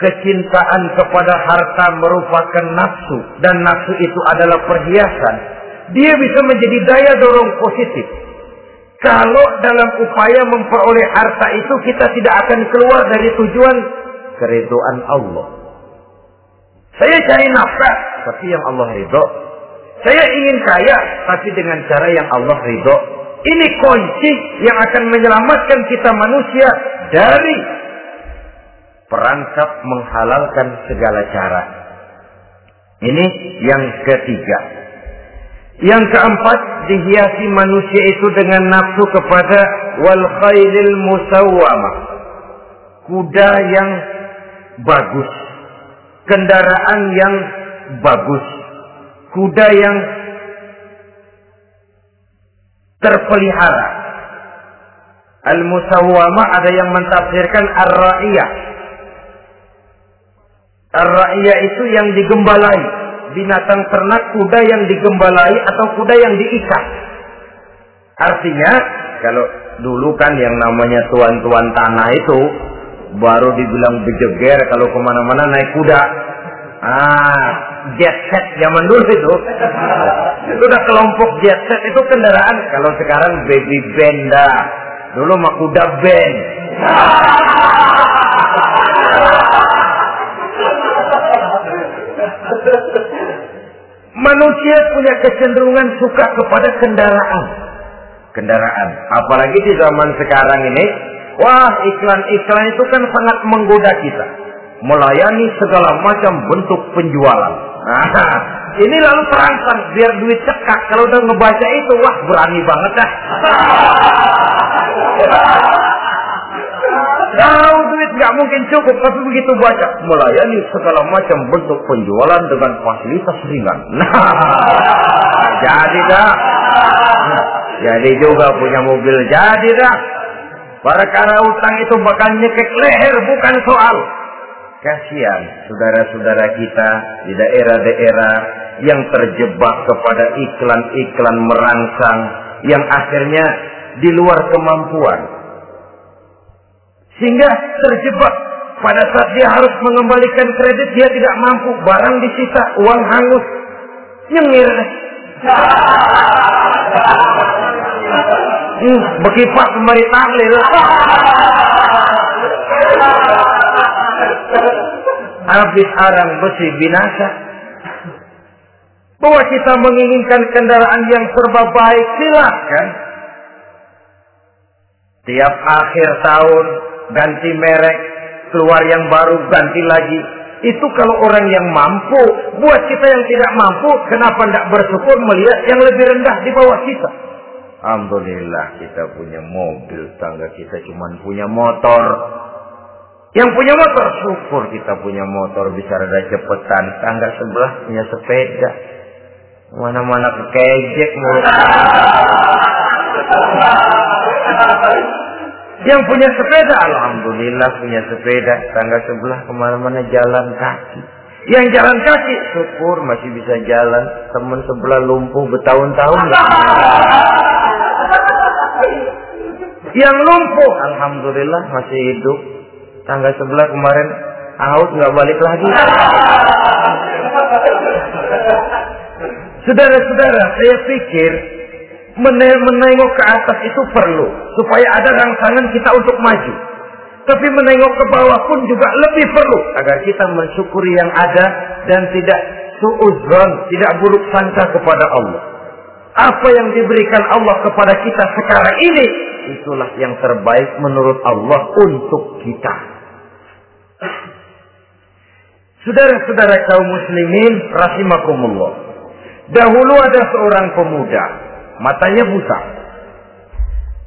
kecintaan kepada harta merupakan nafsu dan nafsu itu adalah perhiasan, dia bisa menjadi daya dorong positif. Kalau dalam upaya memperoleh harta itu kita tidak akan keluar dari tujuan keriduan Allah. Saya cari nafkah, tapi yang Allah ridho. Saya ingin kaya, tapi dengan cara yang Allah ridho. Ini kunci yang akan menyelamatkan kita manusia dari perangkap menghalalkan segala cara. Ini yang ketiga. Yang keempat, dihiasi manusia itu dengan nafsu kepada wal khailil musawwamah. Kuda yang bagus. Kendaraan yang bagus. Kuda yang terpelihara. Al-musawwamah ada yang mentafsirkan ar-ra'iyah. Ar-ra'iyah itu yang digembalai. Binatang ternak kuda yang digembalai atau kuda yang diikat. Artinya, kalau dulu kan yang namanya tuan-tuan tanah itu baru dibilang bejeger kalau ke mana-mana naik kuda. Ah, jet set zaman dulu itu. itu udah kelompok jet set itu kendaraan. Kalau sekarang baby benda. Dulu mah kuda band. Manusia punya kecenderungan suka kepada kendaraan. Kendaraan. Apalagi di zaman sekarang ini, Wah, iklan-iklan itu kan sangat menggoda kita. Melayani segala macam bentuk penjualan. Nah, ini lalu terangsang biar duit cekak. Kalau udah ngebaca itu, wah berani banget dah. (laughs) Tahu duit nggak mungkin cukup, tapi begitu baca melayani segala macam bentuk penjualan dengan fasilitas ringan. (laughs) Nah, jadi dah. Jadi juga punya mobil jadi dah. Perkara utang itu bakal nyekek leher bukan soal. Kasihan saudara-saudara kita di daerah-daerah yang terjebak kepada iklan-iklan merangsang yang akhirnya di luar kemampuan. Sehingga terjebak pada saat dia harus mengembalikan kredit dia tidak mampu, barang disita, uang hangus, nyengir. (laughs) Hmm, bekipak kembali tahlil. Habis arang besi binasa. Bahwa kita menginginkan kendaraan yang serba baik, silahkan. Tiap akhir tahun ganti merek, keluar yang baru ganti lagi. Itu kalau orang yang mampu, buat kita yang tidak mampu, kenapa tidak bersyukur melihat yang lebih rendah di bawah kita? Alhamdulillah kita punya mobil, tangga kita cuma punya motor. Yang punya motor, syukur kita punya motor bisa rada cepetan. Tangga sebelah punya sepeda. Mana-mana kekejek mulut. Yang punya sepeda, Alhamdulillah punya sepeda. Tangga sebelah ke mana-mana jalan kaki. Yang jalan kaki, syukur masih bisa jalan. Teman sebelah lumpuh bertahun-tahun. Yang lumpuh, Alhamdulillah masih hidup. Tangga sebelah kemarin out nggak balik lagi. Saudara-saudara, saya pikir menengok ke atas itu perlu supaya ada rangsangan kita untuk maju. Tapi menengok ke bawah pun juga lebih perlu agar kita mensyukuri yang ada dan tidak suuzon, tidak buruk sangka kepada Allah. Apa yang diberikan Allah kepada kita sekarang ini itulah yang terbaik menurut Allah untuk kita. Saudara-saudara kaum muslimin rahimakumullah. Dahulu ada seorang pemuda matanya buta.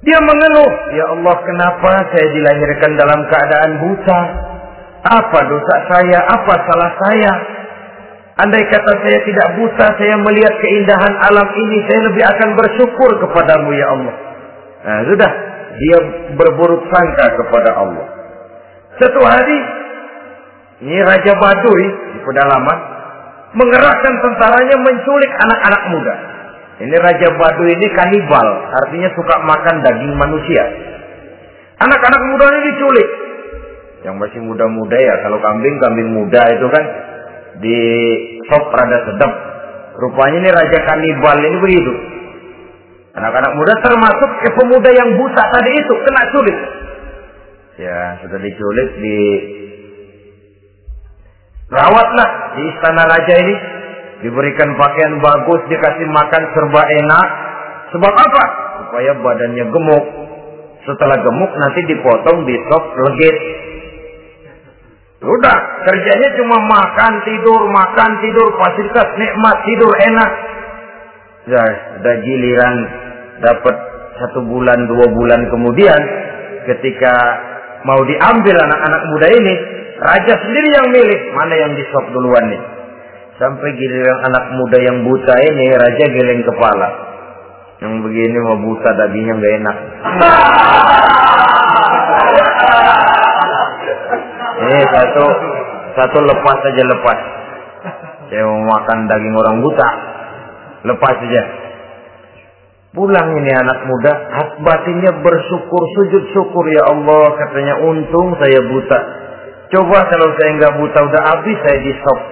Dia mengeluh, "Ya Allah, kenapa saya dilahirkan dalam keadaan buta? Apa dosa saya? Apa salah saya? Andai kata saya tidak buta, saya melihat keindahan alam ini, saya lebih akan bersyukur kepadamu ya Allah." Nah, sudah dia berburuk sangka kepada Allah. Satu hari ini Raja Baduy di pedalaman mengerahkan tentaranya menculik anak-anak muda. Ini Raja Badu ini kanibal, artinya suka makan daging manusia. Anak-anak muda ini diculik. Yang masih muda-muda ya, kalau kambing, kambing muda itu kan di sop rada sedap. Rupanya ini Raja kanibal ini begitu. Anak-anak muda termasuk ke pemuda yang buta tadi itu, kena culik. Ya, sudah diculik di rawatlah di istana raja ini diberikan pakaian bagus, dikasih makan serba enak. Sebab apa? Supaya badannya gemuk. Setelah gemuk nanti dipotong di sop legit. Udah, kerjanya cuma makan, tidur, makan, tidur, fasilitas nikmat, tidur enak. Ya, udah giliran dapat satu bulan, dua bulan kemudian ketika mau diambil anak-anak muda ini, raja sendiri yang milih mana yang di sop duluan nih. Sampai giliran anak muda yang buta ini raja geleng kepala. Yang begini mau buta dagingnya nggak enak. (laughs) Ini satu satu lepas saja lepas. Saya mau makan daging orang buta. Lepas saja. Pulang ini anak muda, batinnya bersyukur, sujud syukur ya Allah. Katanya untung saya buta. Coba kalau saya nggak buta udah habis saya di stop. (laughs)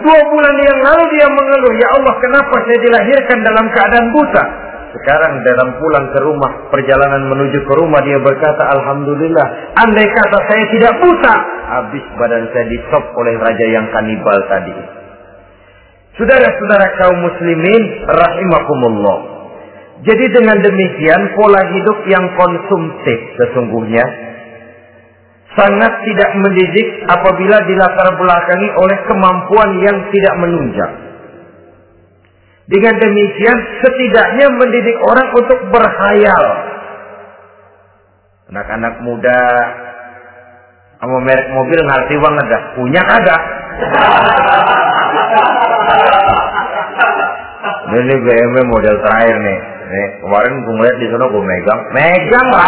Dua bulan yang lalu dia mengeluh, ya Allah kenapa saya dilahirkan dalam keadaan buta? Sekarang dalam pulang ke rumah, perjalanan menuju ke rumah dia berkata, Alhamdulillah, andai kata saya tidak buta, habis badan saya di stop oleh raja yang kanibal tadi. Saudara-saudara kaum muslimin, rahimakumullah. Jadi dengan demikian pola hidup yang konsumtif sesungguhnya sangat tidak mendidik apabila dilatar belakangi oleh kemampuan yang tidak menunjang. Dengan demikian setidaknya mendidik orang untuk berhayal. Anak-anak muda sama merek mobil ngerti banget dah. Punya ada. Ini BMW model terakhir nih. Nih, kemarin gue ngeliat di sana gue megang. Megang lah.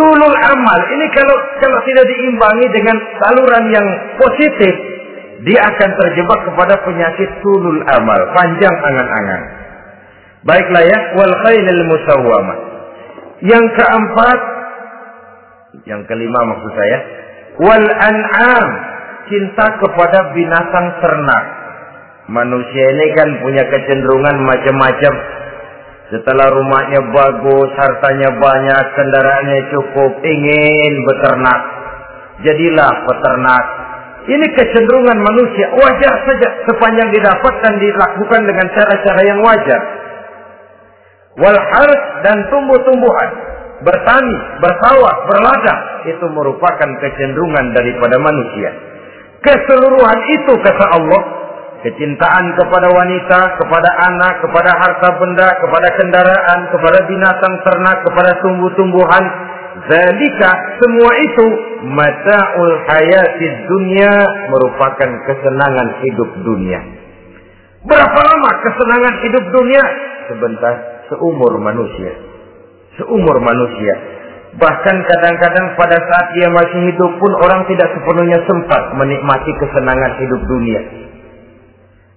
Tulul amal ini kalau kalau tidak diimbangi dengan saluran yang positif, dia akan terjebak kepada penyakit tulul amal, panjang angan-angan. Baiklah ya, wal khailil musawwamah. Yang keempat, yang kelima maksud saya, wal an'am, cinta kepada binatang ternak. Manusia ini kan punya kecenderungan macam-macam setelah rumahnya bagus, hartanya banyak, kendaraannya cukup, ingin beternak. Jadilah peternak. Ini kecenderungan manusia. Wajar saja sepanjang didapatkan dilakukan dengan cara-cara yang wajar. Walhars dan tumbuh-tumbuhan. Bertani, bersawah, berladang. Itu merupakan kecenderungan daripada manusia. Keseluruhan itu kata Allah kecintaan kepada wanita, kepada anak, kepada harta benda, kepada kendaraan, kepada binatang ternak, kepada tumbuh-tumbuhan. Zalika semua itu mata'ul hayatid dunia merupakan kesenangan hidup dunia. Berapa lama kesenangan hidup dunia? Sebentar, seumur manusia. Seumur manusia. Bahkan kadang-kadang pada saat dia masih hidup pun orang tidak sepenuhnya sempat menikmati kesenangan hidup dunia.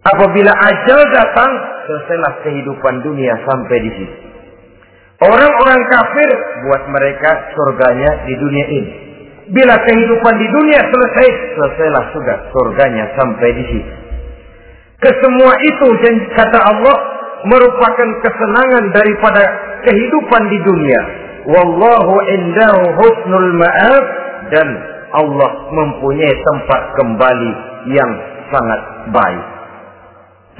Apabila ajal datang, selesailah kehidupan dunia sampai di sini. Orang-orang kafir buat mereka surganya di dunia ini. Bila kehidupan di dunia selesai, selesailah sudah surganya sampai di sini. Kesemua itu kata Allah merupakan kesenangan daripada kehidupan di dunia. Wallahu indahu husnul ma'ab dan Allah mempunyai tempat kembali yang sangat baik.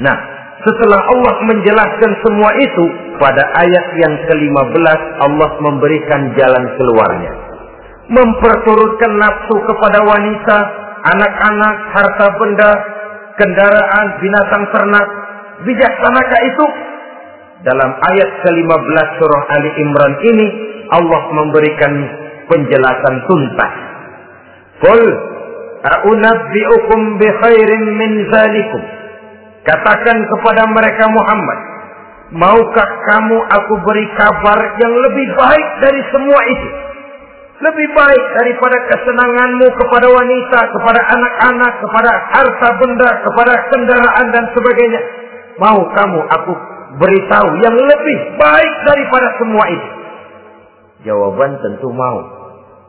Nah, setelah Allah menjelaskan semua itu, pada ayat yang ke-15 Allah memberikan jalan keluarnya. Memperturutkan nafsu kepada wanita, anak-anak, harta benda, kendaraan, binatang ternak. Bijaksanakah itu? Dalam ayat ke-15 surah Ali Imran ini, Allah memberikan penjelasan tuntas. Qul a'unabbi'ukum bi khairin min zalikum Katakan kepada mereka Muhammad, maukah kamu aku beri kabar yang lebih baik dari semua itu? Lebih baik daripada kesenanganmu kepada wanita, kepada anak-anak, kepada harta benda, kepada kendaraan dan sebagainya. Mau kamu aku beritahu yang lebih baik daripada semua itu? Jawaban tentu mau.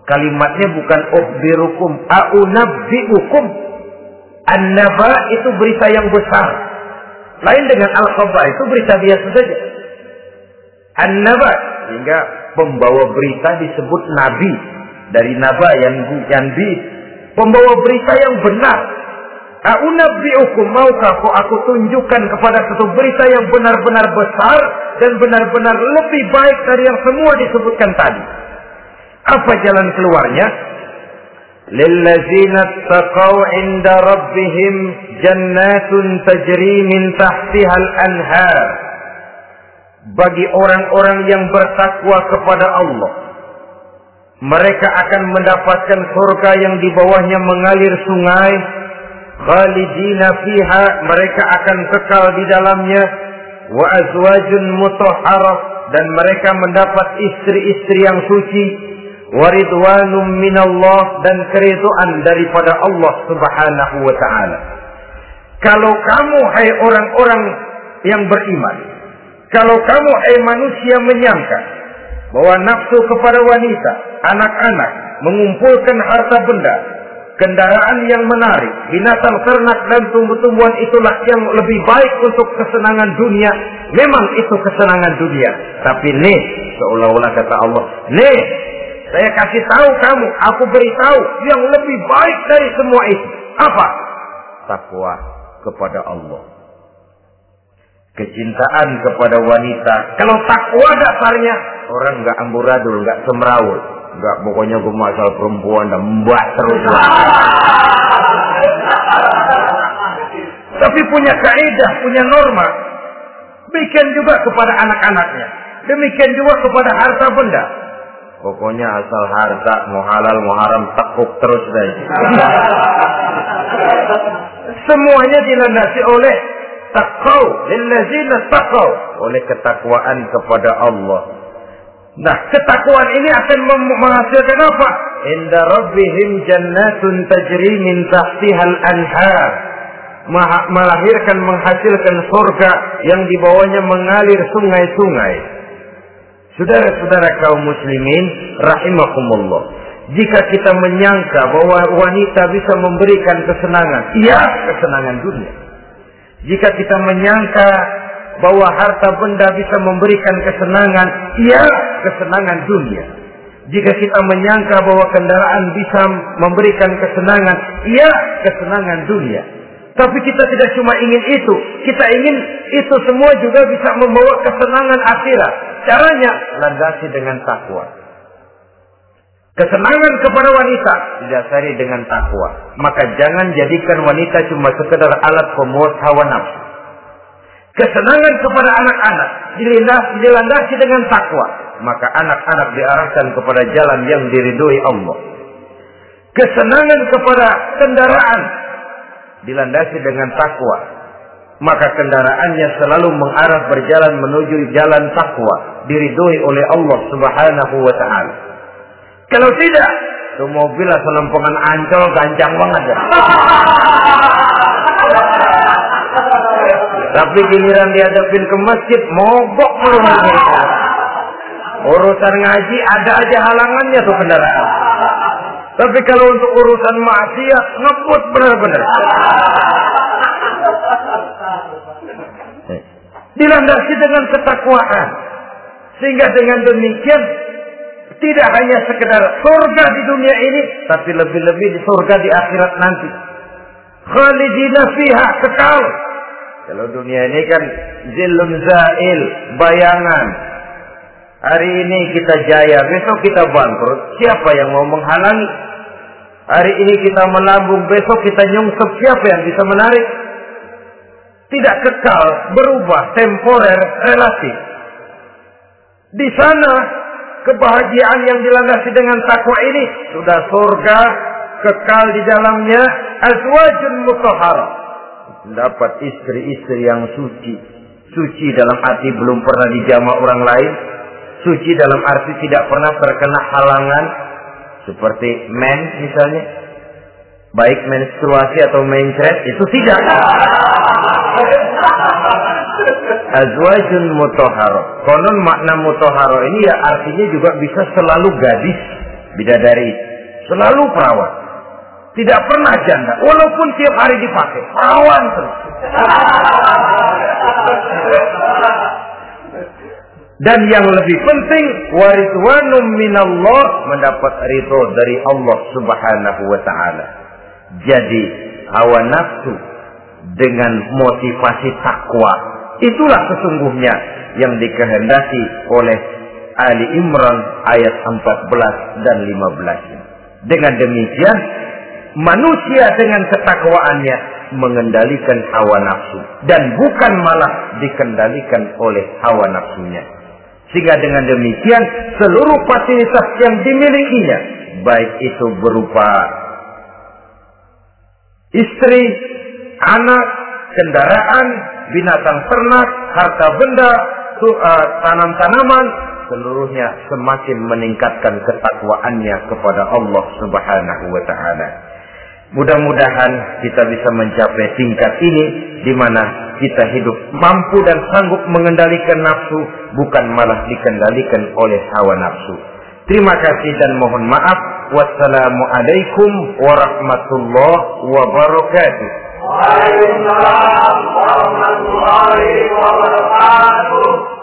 Kalimatnya bukan ukhbirukum, a'unabbi'ukum. An-naba itu berita yang besar. Lain dengan al-khabar itu berita biasa saja. An-naba sehingga pembawa berita disebut nabi dari naba yang yang bi pembawa berita yang benar. Aunabbi'ukum maukah aku tunjukkan kepada satu berita yang benar-benar besar dan benar-benar lebih baik dari yang semua disebutkan tadi. Apa jalan keluarnya? Lillazina taqaw inda rabbihim jannatun tajri min tahtiha al-anhar. Bagi orang-orang yang bertakwa kepada Allah. Mereka akan mendapatkan surga yang di bawahnya mengalir sungai khalidina fiha mereka akan kekal di dalamnya wa azwajun mutahharah dan mereka mendapat istri-istri yang suci waridwanum minallah dan keriduan daripada Allah Subhanahu wa taala. Kalau kamu hai orang-orang yang beriman, kalau kamu hai manusia menyangka bahwa nafsu kepada wanita, anak-anak, mengumpulkan harta benda, kendaraan yang menarik, binatang ternak dan tumbuh-tumbuhan itulah yang lebih baik untuk kesenangan dunia. Memang itu kesenangan dunia. Tapi nih, seolah-olah kata Allah, nih saya kasih tahu kamu, aku beritahu yang lebih baik dari semua itu. Apa? takwa kepada Allah. Kecintaan kepada wanita. Kalau takwa dasarnya, orang nggak amburadul, nggak semrawut. Nggak pokoknya gue masal perempuan dan mbak terus. Tapi punya kaidah, punya norma. Demikian juga kepada anak-anaknya. Demikian juga kepada harta benda. Pokoknya asal harta mau halal mau haram tekuk terus deh. Semuanya dilandasi oleh takau, takau, oleh ketakwaan kepada Allah. Nah, ketakwaan ini akan menghasilkan apa? Inda rabbihim jannatun tajri min tahtihal anhar. Melahirkan, menghasilkan surga yang di bawahnya mengalir sungai-sungai. Saudara-saudara kaum muslimin, rahimakumullah. Jika kita menyangka bahwa wanita bisa memberikan kesenangan, iya kesenangan dunia. Jika kita menyangka bahwa harta benda bisa memberikan kesenangan, iya kesenangan dunia. Jika kita menyangka bahwa kendaraan bisa memberikan kesenangan, iya kesenangan dunia. Tapi kita tidak cuma ingin itu, kita ingin itu semua juga bisa membawa kesenangan akhirat. Caranya landasi dengan takwa. Kesenangan kepada wanita didasari dengan takwa. Maka jangan jadikan wanita cuma sekedar alat pemuas hawa nafsu. Kesenangan kepada anak-anak dilandasi dengan takwa. Maka anak-anak diarahkan kepada jalan yang diridhoi Allah. Kesenangan kepada kendaraan dilandasi dengan takwa. Maka kendaraannya selalu mengarah berjalan menuju jalan takwa. Diridhoi oleh Allah subhanahu wa ta'ala. Kalau tidak, tuh mobil asal lempengan ancol gancang banget ya. Tapi giliran dihadapin ke masjid, mogok mulu Urusan ngaji ada aja halangannya tuh kendaraan. Tapi kalau untuk urusan maksiat ngebut benar-benar. Dilandasi dengan ketakwaan. Sehingga dengan demikian tidak hanya sekedar surga di dunia ini, tapi lebih-lebih di surga di akhirat nanti. Khalidina fiha kekal. Kalau dunia ini kan zilun zail, bayangan. Hari ini kita jaya, besok kita bangkrut. Siapa yang mau menghalangi? Hari ini kita melambung, besok kita nyungsep. Siapa yang bisa menarik? Tidak kekal, berubah, temporer, relatif. Di sana kebahagiaan yang dilandasi dengan takwa ini sudah surga kekal di dalamnya azwajun mutahhara dapat istri-istri yang suci. Suci dalam arti belum pernah dijama orang lain. Suci dalam arti tidak pernah terkena halangan. Seperti men misalnya. Baik menstruasi atau mencret itu tidak. (laughs) Azwajun mutoharo. Konon makna mutoharo ini ya artinya juga bisa selalu gadis bidadari, selalu perawat. Tidak pernah janda, walaupun tiap hari dipakai, perawan terus. Dan yang lebih penting, waridwanum minallah mendapat ridho dari Allah Subhanahu wa taala. Jadi hawa nafsu dengan motivasi takwa itulah sesungguhnya yang dikehendaki oleh Ali Imran ayat 14 dan 15. Dengan demikian manusia dengan ketakwaannya mengendalikan hawa nafsu dan bukan malah dikendalikan oleh hawa nafsunya. Sehingga dengan demikian seluruh fasilitas yang dimilikinya baik itu berupa istri, anak, kendaraan, binatang ternak, harta benda, uh, tanam-tanaman, seluruhnya semakin meningkatkan ketakwaannya kepada Allah Subhanahu wa taala. Mudah-mudahan kita bisa mencapai tingkat ini di mana kita hidup mampu dan sanggup mengendalikan nafsu bukan malah dikendalikan oleh hawa nafsu. Terima kasih dan mohon maaf. Wassalamualaikum warahmatullahi wabarakatuh. Waalaikumsalam warahmatullahi wabarakatuh.